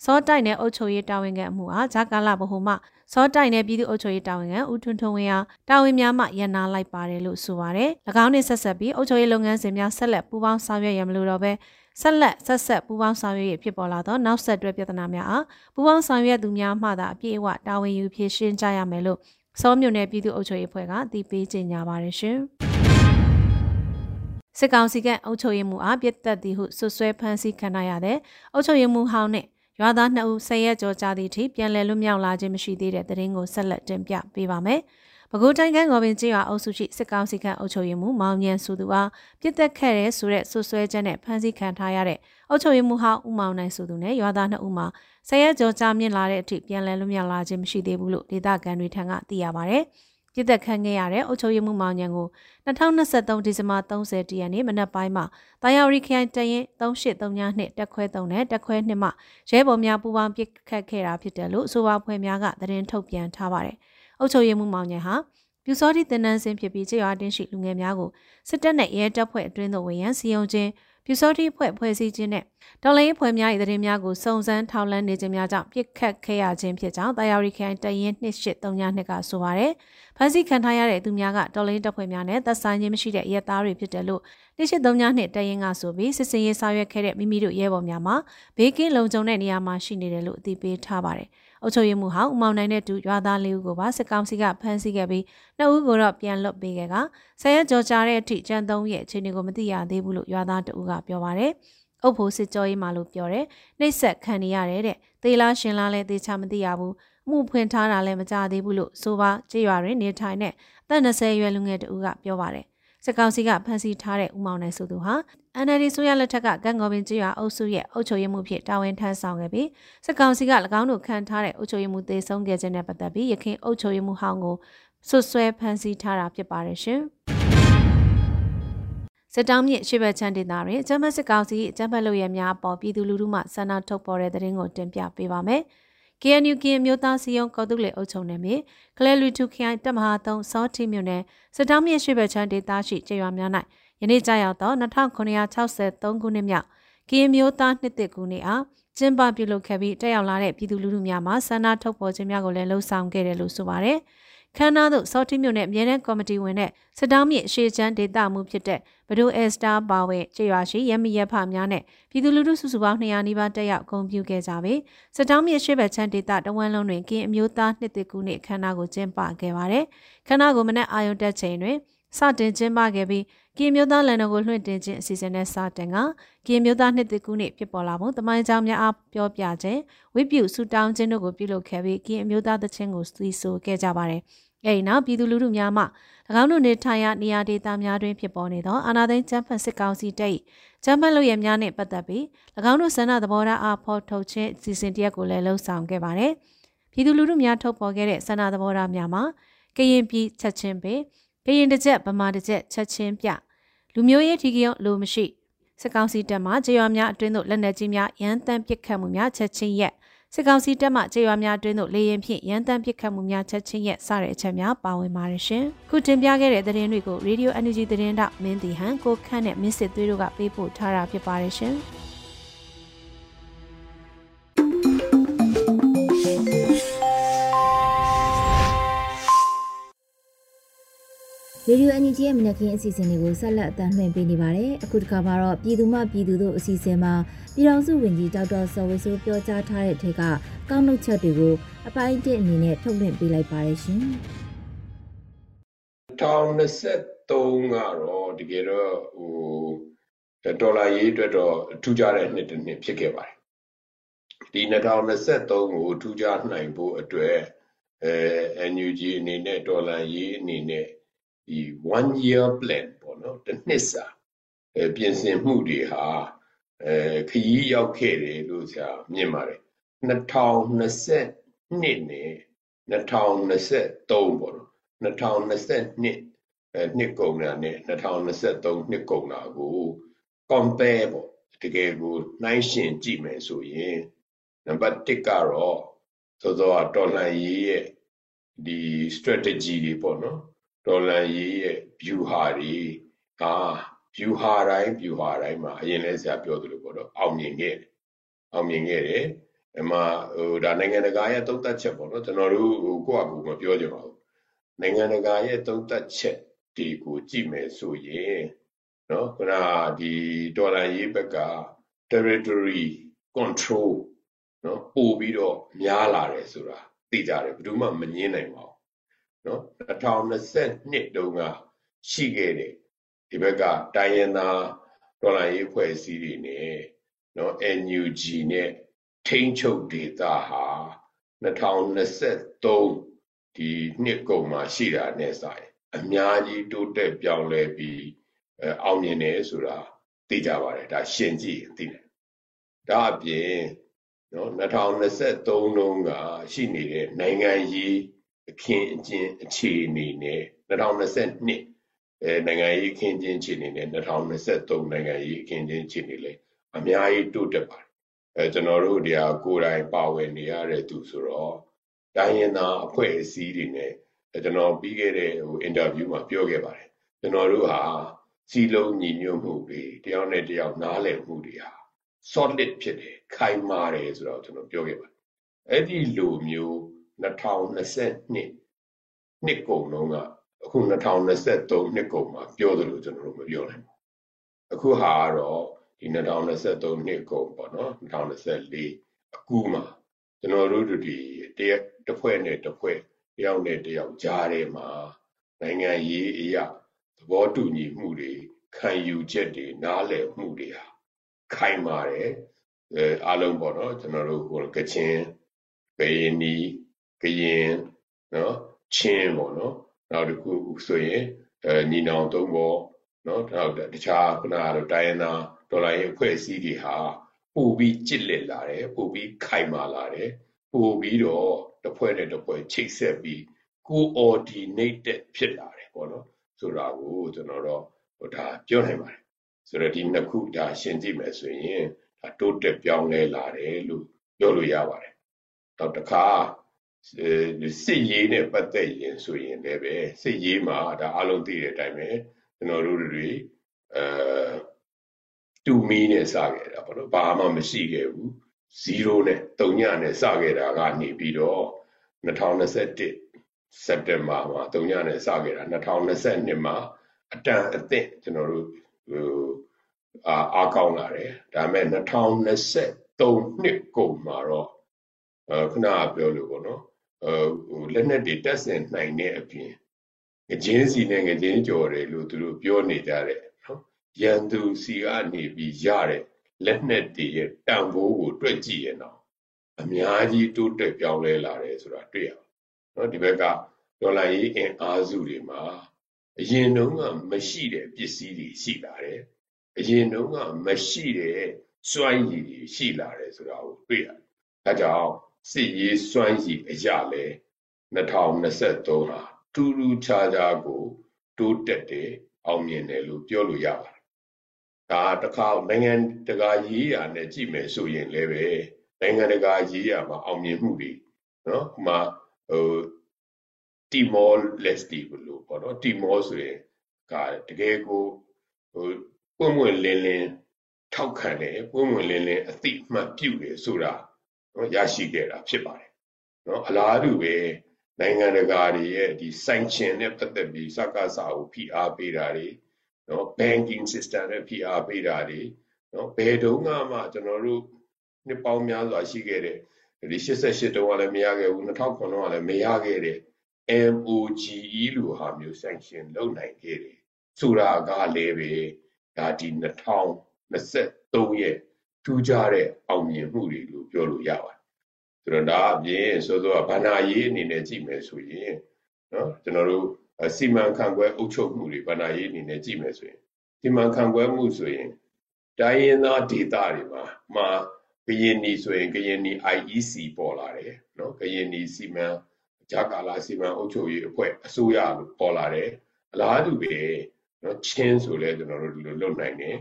စောတိုက်နယ်အုပ်ချုပ်ရေးတာဝန်ခံအမှုအားဂျာကာလဗဟုမှစောတိုက်နယ်ပြည်သူ့အုပ်ချုပ်ရေးတာဝန်ခံဦးထွန်းထွန်းဝင်းအားတာဝန်များမှရန်နာလိုက်ပါတယ်လို့ဆိုပါတယ်။၎င်းနှင့်ဆက်ဆက်ပြီးအုပ်ချုပ်ရေးလုပ်ငန်းစဉ်များဆက်လက်ပူးပေါင်းဆောင်ရွက်ရမလို့တော့ပဲ ဆက်လက်ဆက်ဆက်ပူးပေါင်းဆောင်ရွက်ရဖြစ်ပေါ်လာသောနောက်ဆက်တွဲပြဿနာများအားပူးပေါင်းဆောင်ရွက်သူများမှသာအပြည့်အဝတာဝန်ယူဖြေရှင်းကြရမယ်လို့စောမြို့နယ်ပြည်သူ့အုပ်ချုပ်ရေးအဖွဲ့ကတည်ပေးကြေညာပါတယ်ရှင်။စစ်ကောင်စီကအုပ်ချုပ်ရေးမှူးအားပြစ်တက်သည်ဟုဆွဆွဲဖမ်းဆီးခံရတဲ့အုပ်ချုပ်ရေးမှူးဟောင်းနဲ့ရွာသား2ဦးဆယ်ရက်ကျော်ကြာသည့်အထိပြန်လည်လွတ်မြောက်လာခြင်းမရှိသေးတဲ့သတင်းကိုဆက်လက်တင်ပြပေးပါမယ်။ ပဲခူးတိုင်းကကော်ပင်ကျေးရွာအုပ်စုရှိစစ်ကောင်စီကအုပ်ချုပ်ရေးမှူးမောင်မြတ်စုသူအားပြစ်တက်ခဲ့တဲ့ဆိုတဲ့ဆွဆွဲချက်နဲ့ဖမ်းဆီးခံထားရတဲ့အုပ်ချုပ်ရေးမှူးဟောင်းဦးမောင်နိုင်စုသူနဲ့ရွာသား2ဦးမှာဆယ်ရက်ကျော်ကြာမြင့်လာတဲ့အထိပြန်လည်လွတ်မြောက်လာခြင်းမရှိသေးဘူးလို့ဒေသခံတွေထံကသိရပါဗျ။ပြစ်သက်ခံခဲ့ရတဲ့အုပ်ချုပ်ရေးမှုမောင်ညံကို2023ဒီဇင်ဘာ30ရက်နေ့မနက်ပိုင်းမှာတာယာရီခိုင်တရင်3839နှစ်တက်ခွဲ3နဲ့တက်ခွဲ2မှရဲဘော်များပူးပေါင်းပြစ်ခတ်ခဲ့တာဖြစ်တယ်လို့အဆိုပါဖွဲ့များကသတင်းထုတ်ပြန်ထားပါတယ်။ အုပ်ချုပ်ရေးမှုမောင်ညံဟာပြူစောတိတင်နန်းစင်းဖြစ်ပြီးကြေရွာတင်းရှိလူငယ်များကိုစစ်တပ်နဲ့ရဲတပ်ဖွဲ့အတွင်းသို့ဝင်ရန်စီယုံခြင်းပြူစောတိဖွဲ့ဖွဲ့စည်းခြင်းနဲ့တော်လိုင်းဖွဲ့များ၏သတင်းများကိုစုံစမ်းထောက်လှမ်းနေခြင်းများကြောင့်ပြစ်ခတ်ခဲ့ရခြင်းဖြစ်ကြောင်းတာယာရီခိုင်တရင်2839နှစ်ကဆိုပါရယ်ဖမ်းဆီးခံထားရတဲ့သူများကတော်လိုင်းတပ်ဖွဲ့များနဲ့သက်ဆိုင်ခြင်းမရှိတဲ့ရဲသားတွေဖြစ်တယ်လို့2839နှစ်တရင်ကဆိုပြီးစစ်စင်ရေးဆောင်ရွက်ခဲ့တဲ့မိမိတို့ရဲဘော်များမှာဘေးကင်းလုံခြုံတဲ့နေရာမှာရှိနေတယ်လို့အသိပေးထားပါတယ် အုပ်ချုပ်ရေးမှူးဟောင်းဦးမောင်နိုင်တဲ့သူရွာသားလေးဦးကိုပါစစ်ကောင်စီကဖမ်းဆီးခဲ့ပြီးနှစ်ဦးကိုတော့ပြန်လွတ်ပေးခဲ့ကဆယ်ရက်ကြော်ကြာတဲ့အထိကျန်သုံးရဲ့အခြေအနေကိုမသိရသေးဘူးလို့ရွာသားတဦးကပြောပါတယ်။အုပ်ဖို့စစ်ကြောရေးမှလို့ပြောတယ်။နှိပ်စက်ခံနေရတယ်တဲ့။သေလားရှင်လားလဲသေချာမသိရဘူး။မှုဖွင့်ထားတာလည်းမကြသေးဘူးလို့ဆိုပါကြေးရွာတွင်နေထိုင်တဲ့အသက်20ရွယ်လူငယ်တဦးကပြောပါတယ်။ စစ်ကောင်စီကဖမ်းဆီးထားတဲ့ဦးမောင်နိုင်ဆိုသူဟာ NLD ဆိုရလက်ထက်ကကန့်ကော်ပင်ကျွော်အုပ်စုရဲ့အုပ်ချုပ်ရေးမှုဖြစ်တာဝန်ထမ်းဆောင်ခဲ့ပြီးစစ်ကောင်စီက၎င်းတို့ခံထားတဲ့အုပ်ချုပ်ရေးမှုသေဆုံးခဲ့ခြင်းနဲ့ပတ်သက်ပြီးရခိုင်အုပ်ချုပ်ရေးမှုဟောင်းကိုဆွဆွဲဖမ်းဆီးထားတာဖြစ်ပါတယ်ရှင်။စစ်တောင်းမြစ်ရှေ့ဘက်ချမ်းဒေသတွင်အကြမ်းဖက်စစ်ကောင်စီအကြမ်းဖက်လုပ်ရများအပေါ်ပြည်သူလူထုမှဆန္ဒထုတ်ပေါ်တဲ့သတင်းကိုတင်ပြပေးပါမယ်။ KNU ကင်မျိုးသားစီယုံကော်တုလေအုပ်ချုပ်နယ်မြေကလဲလူထုခိုင်တမဟာ3စောတီမြို့နယ်စစ်တောင်းမြစ်ရှေ့ဘက်ချမ်းဒေသရှိကျေးရွာများ၌ယနေ့ကြာရောက်သော2963ခုနှစ်မြောက်ကရင်မျိုးသားနှစ်သက်ကူနှစ်အားကျင်းပပြုလုပ်ခဲ့ပြီးတက်ရောက်လာတဲ့ပြည်သူလူထုများမှဆန္ဒထုတ်ဖော်ခြင်းများကိုလည်းလှုံ့ဆော်ခဲ့တယ်လို့ဆိုပါတယ်။ ခန်းနာသို့စောတိမြို့နယ်အမြဲတမ်းကော်မတီဝင်နဲ့စစ်တောင်းမြစ်ရှေ့ချမ်းဒေသမှုဖြစ်တဲ့ဘဒိုအက်စတာပါဝဲကျေးရွာရှိရမီရဖများနဲ့ပြည်သူလူထုစုစုပေါင်း200နီးပါးတက်ရောက်ဂုဏ်ပြုခဲ့ကြပြီးစစ်တောင်းမြစ်ရှေ့ဘက်ချမ်းဒေသတဝန်းလုံးတွင်ကင်းအမျိုးသားနှစ်သက်ကူနှစ်ခန်းနာကိုကျင်းပခဲ့ပါတယ်။ခန်းနာကိုမနက်အာရုံတက်ချိန်တွင်စတင်ကျင်းပခဲ့ပြီးကင်းမျိုးသားလန်တော်ကိုလွှင့်တင်ခြင်းအစီအစဉ်နဲ့စတင်ကကင်းမျိုးသားနှစ်တကူနှစ်ဖြစ်ပေါ်လာမှုတမိုင်းကြောင်များအားပြောပြခြင်းဝိပုဆူတောင်းခြင်းတို့ကိုပြုလုပ်ခဲ့ပြီးကင်းအမျိုးသားသချင်းကိုသီဆိုခဲ့ကြပါတယ်။ အဲဒီနောက်ပြည်သူလူထုများမှ၎င်းတို့နေထိုင်ရာနေရာဒေသများတွင်ဖြစ်ပေါ်နေသောအာဏာသိမ်းကျန်းဖတ်စစ်ကောင်စီတပ်၏ကျန်းဖတ်လုပ်ရများနှင့်ပတ်သက်ပြီး၎င်းတို့ဆန္ဒသဘောထားအားဖော်ထုတ်ခြင်းအစီအစဉ်တရက်ကိုလည်းလှုံ့ဆော်ခဲ့ပါတယ်။ပြည်သူလူထုများထုတ်ပေါ်ခဲ့တဲ့ဆန္ဒသဘောထားများမှာကရင်ပြည်ချက်ချင်းပေကရင်တစ်ချက်ဗမာတစ်ချက်ချက်ချင်းပြလူမျိုးရေးထီကရုံလိုမရှိစစ်ကောင်စီတပ်မှကြေရွာများအတွင်းသို့လက်နက်ကြီးများရန်တမ်းပစ်ခတ်မှုများချက်ချင်းရက် စစ်ကောင်စီတပ်မှကြေရွာများအတွင်းသို့လေရင်ဖြင့်ရန်တမ်းပစ်ခတ်မှုများချက်ချင်းရက်စတဲ့အချက်များပါဝင်ပါတယ်ရှင်။ခုတင်ပြခဲ့တဲ့သတင်းတွေကို Radio Energy သတင်းတော့မင်းတီဟန်ကိုခန့်နဲ့မင်းစစ်သွေးတို့ကပေးပို့ထားတာဖြစ်ပါတယ်ရှင်။ ရေဒီယိုအန်ဂျီရဲ့မနက်ခင်းအစီအစဉ်လေးကိုဆက်လက်အသံလွှင့်ပေးနေပါတယ်။အခုတစ်ခါမှာတော့ပြည်သူမှပြည်သူတို့အစီအစဉ်မှာပြည်တော်စုဝင်ကြီးဒေါက်တာစောဝေဆိုးပြောကြားထားတဲ့ထက်ကကောက်နှုတ်ချက်တွေကိုအပိုင်းတစ်အနေနဲ့ထုတ်လွှင့်ပေးလိုက်ပါတယ်ရှင်။2023ကတော့တကယ်တော့ဟိုဒေါ်လာရေးအတွက်တော့ထူးခြားတဲ့နှစ်တစ်နှစ်ဖြစ်ခဲ့ပါတယ်ဒီ2023ကိုထူးခြားနိုင်ဖို့အတွက်အဲ NUG အနေနဲ့ဒေါ်လာရေးအနေနဲ့ ဒီ one year plan ပေါ့နော်တစ်နှစ်စာအဲပြင်ဆင်မှုတွေဟာအဲခရီးရောက်ခဲ့တယ်လို့ဆရာမြင်ပါတယ်2022နဲ့2023ပေါ့နော်2022အဲနှစ်ကုန်တာနဲ့2023နှစ်ကုန်တာကို compare ပေါ့တကယ်ကိုနှိုင်းယှဉ်ကြည့်မယ်ဆိုရင်နံပါတ်1ကတော့သောသောတော်လှန်ရေးရဲ့ဒီ strategy တွေပေါ့နော် တော်လှန်ရေးရဲ့ view ဟာတွေအာ view ဟာတိုင်း view ဟာတိုင်းမှာအရင်လဲဆရာပြောသလိုပေါ့တော့အောင်မြင်ခဲ့တယ်အောင်မြင်ခဲ့တယ်အမှဟိုဒါနိုင်ငံတကာရဲ့သုံးသပ်ချက်ပေါ့နော်ကျွန်တော်တို့ဟိုကိုယ့်အကူမပြောကြပါဘူးနိုင်ငံတကာရဲ့သုံးသပ်ချက်တွေကိုကြည့်မယ်ဆိုရင်နော်ခုနဒီဒေါ်လာရေးဘက်က territory control နော်ပို့ပြီးတော့များလာတယ်ဆိုတာသိကြတယ်ဘယ်သူမှမငင်းနိုင်ပါဘူး နော်2022တုန်းကရှိခဲ့တဲ့ဒီဘက်ကတိုင်းရင်းသားဒေါ်လာရေးဖွဲ့စည်းတွေနဲ့နော် NUG နဲ့ထိန်းချုပ်ဒေတာဟာ2023ဒီနှစ်ကုန်မှာရှိတာနဲ့ဆိုင်အများကြီးတိုးတက်ပြောင်းလဲပြီးအောင်မြင်တယ်ဆိုတာသိကြပါတယ်ဒါရှင်းကြည့်သိတယ်ဒါအပြင်နော်2023တုန်းကရှိနေတဲ့နိုင်ငံရေး အခင်းအကျင်းအခြေအနေနဲ့2022အဲနိုင်ငံရေးအခင်းအကျင်းအခြေအနေနဲ့2023နိုင်ငံရေးအခင်းအကျင်းအခြေအနေလေအများကြီးတိုးတက်ပါတယ်အဲကျွန်တော်တို့ဒီဟာကိုယ်တိုင်ပါဝင်နေရတဲ့သူဆိုတော့တိုင်းရင်းသားအဖွဲ့အစည်းတွေနဲ့ကျွန်တော်ပြီးခဲ့တဲ့ဟိုအင်တာဗျူးမှာပြောခဲ့ပါတယ်ကျွန်တော်တို့ဟာစီလုံးညီညွတ်မှုတွေတယောက်နဲ့တယောက်နားလည်မှုတွေဟာ solid ဖြစ်တယ်ခိုင်မာတယ်ဆိုတော့ကျွန်တော်ပြောခဲ့ပါတယ်အဲ့ဒီလိုမျိုး 2022နှစ်ကုန်လုံးကအခု2023နှစ်ကုန်မှာပြောသလိုကျွန်တော်တို့မပြောနိုင်ဘူးအခုဟာကတော့ဒီ2023နှစ်ကုန်ပေါ့နော်2024အခုမှကျွန်တော်တို့ဒီတရက်တစ်ဖွဲ့နဲ့တစ်ဖွဲ့တယောက်နဲ့တယောက်ကြားထဲမှာနိုင်ငံရေးအရာသဘောတူညီမှုတွေခံယူချက်တွေနားလည်မှုတွေဟာခိုင်မာတယ်အဲအားလုံးပေါ့နော်ကျွန်တော်တို့ဟိုကချင်ကရင်နီ ကရင်နော်ချင်းပေါ့နော်နောက်တစ်ခုဆိုရင်အဲညီနောင်သုံးပေါ့နော်နောက်တခြားခုနကတော့တိုင်းရင်းသားဒေါ်လာရေးအဖွဲ့အစည်းတွေဟာပို့ပြီးကြစ်လက်လာတယ်ပို့ပြီးခိုင်မာလာတယ်ပို့ပြီးတော့တစ်ဖွဲ့နဲ့တစ်ဖွဲ့ချိတ်ဆက်ပြီး coordinated ဖြစ်လာတယ်ပေါ့နော်ဆိုတာကိုကျွန်တော်တော့ဟိုဒါပြောနိုင်ပါတယ်ဆိုတော့ဒီနှစ်ခုဒါရှင်းကြည့်မယ်ဆိုရင်ဒါတိုးတက်ပြောင်းလဲလာတယ်လို့ပြောလို့ရပါတယ်နောက်တစ်ခါ စစ်ရေးနဲ့ပတ်သက်ရင်ဆိုရင်လည်းပဲစစ်ရေးမှာဒါအလုံးသိတဲ့အတိုင်းပဲကျွန်တော်တို့တွေအဲတူမီနဲ့စခဲ့တာပေါ့နော်ဘာမှမရှိခဲ့ဘူး0နဲ့3ညနဲ့စခဲ့တာကနေပြီးတော့2021စက်တင်ဘာမှာ3ညနဲ့စခဲ့တာ2022မှာအတန်အသင့်ကျွန်တော်တို့ဟိုအာအားကောင်းလာတယ်ဒါပေမဲ့2023နှစ်ကုန်မှာတော့အဲခုနကပြောလို့ပေါ့နော်အဲ ဟိုလက်နက်တွေတက်ဆင်နိုင်တဲ့အပြင်ငကြင်းစီနဲ့ငကြင်းကြော်တယ်လို့သူတို့ပြောနေကြတယ်နော်ရန်သူစီကနေပြီးရတဲ့လက်နက်တွေရဲ့တန်ဖိုးကိုတွက်ကြည့်ရင်တော့အများကြီးတိုးတက်ပြောင်းလဲလာတယ်ဆိုတာတွေ့ရပါတယ်နော်ဒီဘက်ကဒေါ်လာရေးအင်အားစုတွေမှာအရင်တုန်းကမရှိတဲ့ပစ္စည်းတွေရှိလာတယ်အရင်တုန်းကမရှိတဲ့စွမ်းရည်တွေရှိလာတယ်ဆိုတာကိုတွေ့ရတယ်အဲကြောင့် စစ်ရေးစွမ်းရည်အရာလဲ2023ဟာတူတူခြားခြားကို တိုးတက်တယ်အောင်မြင်တယ်လို့ပြောလို့ရပါတယ်ဒါတစ်ခါနိုင်ငံတကာရေးရာနဲ့ကြည့်မယ်ဆိုရင်လည်းပဲနိုင်ငံတကာရေးရာမှာအောင်မြင်မှုတွေနော်ဟိုမှာဟိုတီမောလက်စတီလို့ပေါ့နော်တီမောဆိုရင်ကတကယ်ကိုဟိုပွင့်ပွင့်လင်းလင်းထောက်ခံတယ်ပွင့်ပွင့်လင်းလင်းအသိမှတ်ပြုတယ်ဆိုတာ နော်ရရှိခဲ့တာဖြစ်ပါတယ်နော်အလားတူပဲနိုင်ငံတကာတွေရဲ့ဒီ sanction နဲ့ပတ်သက်ပြီးစကားစာကိုဖိအားပေးတာတွေနော် banking system နဲ့ဖိအားပေးတာတွေနော်ဘယ်တုန်းကမှကျွန်တော်တို့နှစ်ပေါင်းများစွာရှိခဲ့တဲ့ဒီ88တုန်းကလည်းမရခဲ့ဘူး2009တုန်းကလည်းမရခဲ့တဲ့ MOGE လို့ဟာမျိုး sanction လုပ်နိုင်ခဲ့တယ်ဆိုတာကလည်းပဲဒါဒီ2023ရဲ့ ထထူးခြားတဲ့အောင်မြင်မှုတွေလို့ပြောလို့ရပါတယ်ဆိုတော့ဒါအပြင်ဆိုတော့ဗန္နာရေးအနေနဲ့ကြည့်မယ်ဆိုရင်နော်ကျွန်တော်တို့စီမံခန့်ခွဲအုပ်ချုပ်မှုတွေဗန္နာရေးအနေနဲ့ကြည့်မယ်ဆိုရင်စီမံခန့်ခွဲမှုဆိုရင်တိုင်းရင်းသားဒေသတွေမှာမှာကရင်နီဆိုရင်ကရင်နီ IEC ပေါ်လာတယ်နော်ကရင်နီစီမံဂျာကာလာစီမံအုပ်ချုပ်ရေးအဖွဲ့အစိုးရလို့ပေါ်လာတယ်အလားတူပဲနော်ချင်းဆိုလဲကျွန်တော်တို့ဒီလိုလုပ်နိုင်တယ်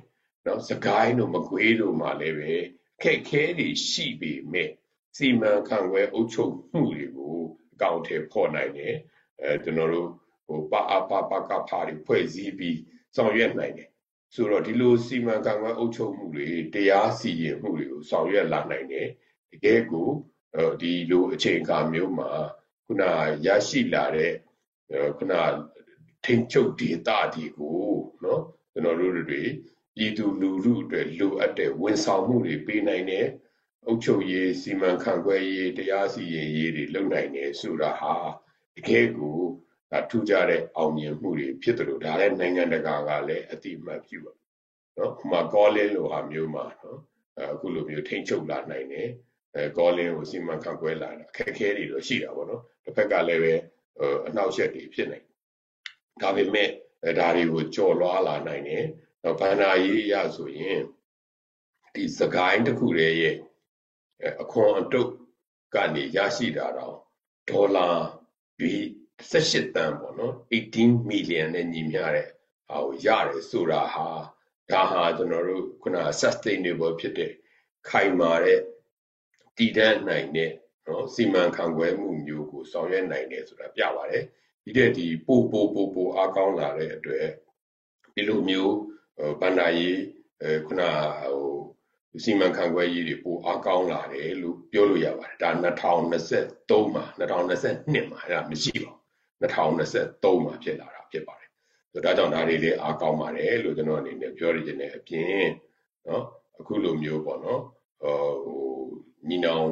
နော်စကိုင်းတို့မကွေးတို့မှာလည်းပဲအခက်ခဲတွေရှိပေမဲ့စီမံခန့်ခွဲအုပ်ချုပ်မှုတွေကိုအကောင့်ထဲပေါ်နိုင်တယ်အဲကျွန်တော်တို့ဟိုပအပပကဖာတွေဖွဲ့စည်းပြီးဆောင်ရွက်နိုင်တယ်ဆိုတော့ဒီလိုစီမံခန့်ခွဲအုပ်ချုပ်မှုတွေတရားစီရင်မှုတွေကိုဆောင်ရွက်လာနိုင်တယ်တကယ်ကိုဒီလိုအချိန်အခါမျိုးမှာခုနရရှိလာတဲ့ခုနထိန်ချုပ်ဒေတာတွေကိုနော်ကျွန်တော်တို့တွေ ပြည်သူလူထုအတွက်လိုအပ်တဲ့ဝန်ဆောင်မှုတွေပေးနိုင်တယ်အုပ်ချုပ်ရေးစီမံခန့်ခွဲရေးတရားစီရင်ရေးတွေလုပ်နိုင်တယ်ဆိုတာဟာတကယ်ကိုဒါထူးခြားတဲ့အောင်မြင်မှုတွေဖြစ်တယ်လို့ဒါလည်းနိုင်ငံတကာကလည်းအတိအမှတ်ပြုပါနော်ဥမာကောလင်းလိုဟာမျိုးမှာနော်အခုလိုမျိုးထိမ့်ချုပ်လာနိုင်တယ်အဲကောလင်းကိုစီမံခန့်ခွဲလာတာအခက်အခဲတွေတော့ရှိတာပေါ့နော်တစ်ဖက်ကလည်းပဲအနှောက်အယှက်တွေဖြစ်နေဒါပေမဲ့ဒါတွေကိုကြော်လွှားလာနိုင်တယ် တော့ဘန္နာရေးအရဆိုရင်ဒီစကိုင်းတစ်ခုတည်းရဲ့အခွန်အတုတ်ကနေရရှိတာတော့ဒေါ်လာပြီး18တန်ပေါ့နော်18 million နဲ့ညီမျှတဲ့ဟာကိုရတယ်ဆိုတာဟာဒါဟာကျွန်တော်တို့ခုန sustainable ဖြစ်တဲ့ခိုင်မာတဲ့တည်တံ့နိုင်တဲ့နော်စီမံခန့်ခွဲမှုမျိုးကိုဆောင်ရွက်နိုင်တယ်ဆိုတာပြပါတယ်ဒီတဲ့ဒီပို့ပို့ပို့ပို့အားကောင်းလာတဲ့အတွက်ဒီလိုမျိုး ဘဏ္ဍာရေးခုနဟိုစီမံခန့်ခွဲရေးတွေပိုအားကောင်းလာတယ်လို့ပြောလို့ရပါတယ်ဒါ2023မှာ2022မှာအဲ့ဒါမရှိပါဘူး2023မှာဖြစ်လာတာဖြစ်ပါတယ်ဆိုတော့ဒါကြောင့်ဒါတွေလည်းအားကောင်းပါတယ်လို့ကျွန်တော်အနေနဲ့ပြောရခြင်းနဲ့အပြင်နော်အခုလိုမျိုးပေါ့နော်ဟိုညီနောင်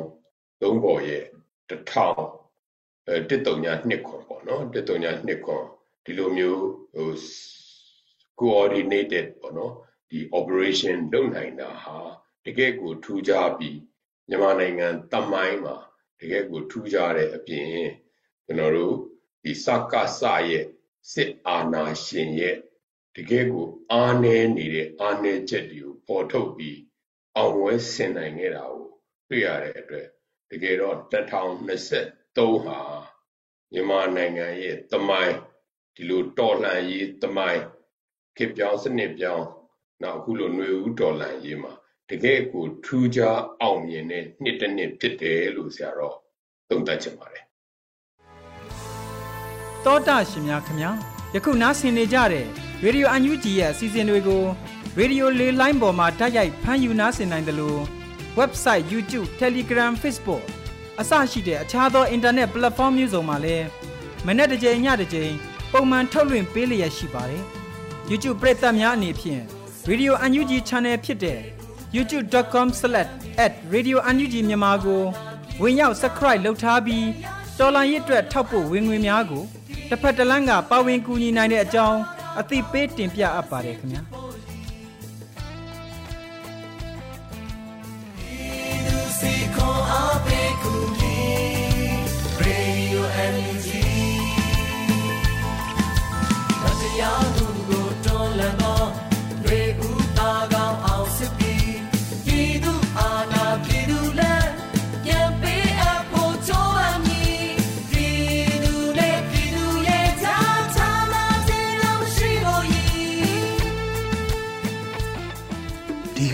သုံးပေါ်ရဲ့တစ်ထောင်အဲတစ်တုံညာနှစ်ခွန်ပေါ့နော်တစ်တုံညာနှစ်ခွန်ဒီလိုမျိုးဟို coordinated ပေါ့နော်ဒီ operation လုပ်နိုင်တာဟာတကယ်ကိုထူးခြားပြီးမြန်မာနိုင်ငံတမိုင်းမှာတကယ်ကိုထူးခြားတဲ့အပြင်ကျွန်တော်တို့ဒီစကစရဲ့စစ်အာဏာရှင်ရဲ့တကယ်ကိုအားနည်းနေတဲ့အားနည်းချက်တွေကိုပေါ်ထုတ်ပြီးအောင်ဝဲဆင်နိုင်ခဲ့တာကိုတွေ့ရတဲ့အတွက်တကယ်တော့2023ဟာမြန်မာနိုင်ငံရဲ့တမိုင်းဒီလိုတော်လှန်ရေးတမိုင်း ခေပြောင်းစနစ်ပြောင်းနောက်အခုလိုຫນွေဦးတော်လှန်ရေးမှာတကယ်ကိုထူးခြားအောင်မြင်တဲ့နှစ်တစ်နှစ်ဖြစ်တယ်လို့ဆရာတော်သုံးသပ်ချင်ပါတယ်တောတာရှင်များခင်ဗျာယခုနားဆင်နေကြတဲ့ရေဒီယိုအန်ယူဂျီရဲ့အစီအစဉ်တွေကိုရေဒီယိုလေးလိုင်းပေါ်မှာတိုက်ရိုက်ဖမ်းယူနားဆင်နိုင်တယ်လို့ website YouTube Telegram Facebook အစရှိတဲ့အခြားသော internet platform မျိုးစုံမှာလည်းမနေ့တစ်ကြိမ်ညတစ်ကြိမ်ပုံမှန်ထုတ်လွှင့်ပေးလျက်ရှိပါတယ် YouTube ပရိသတ်များအနေဖြင့် Radio UNG Channel ဖြစ်တဲ့ youtube.com/radiounug မြန်မာကိုဝင်ရောက် subscribe လုပ်ထားပြီးတော်လိုင်းရစ်အတွက်ထောက်ပို့ဝင်ငွေများကိုတစ်ဖက်တစ်လမ်းကပါဝင်ကူညီနိုင်တဲ့အကြောင်းအသိပေးတင်ပြအပ်ပါတယ်ခင်ဗျာ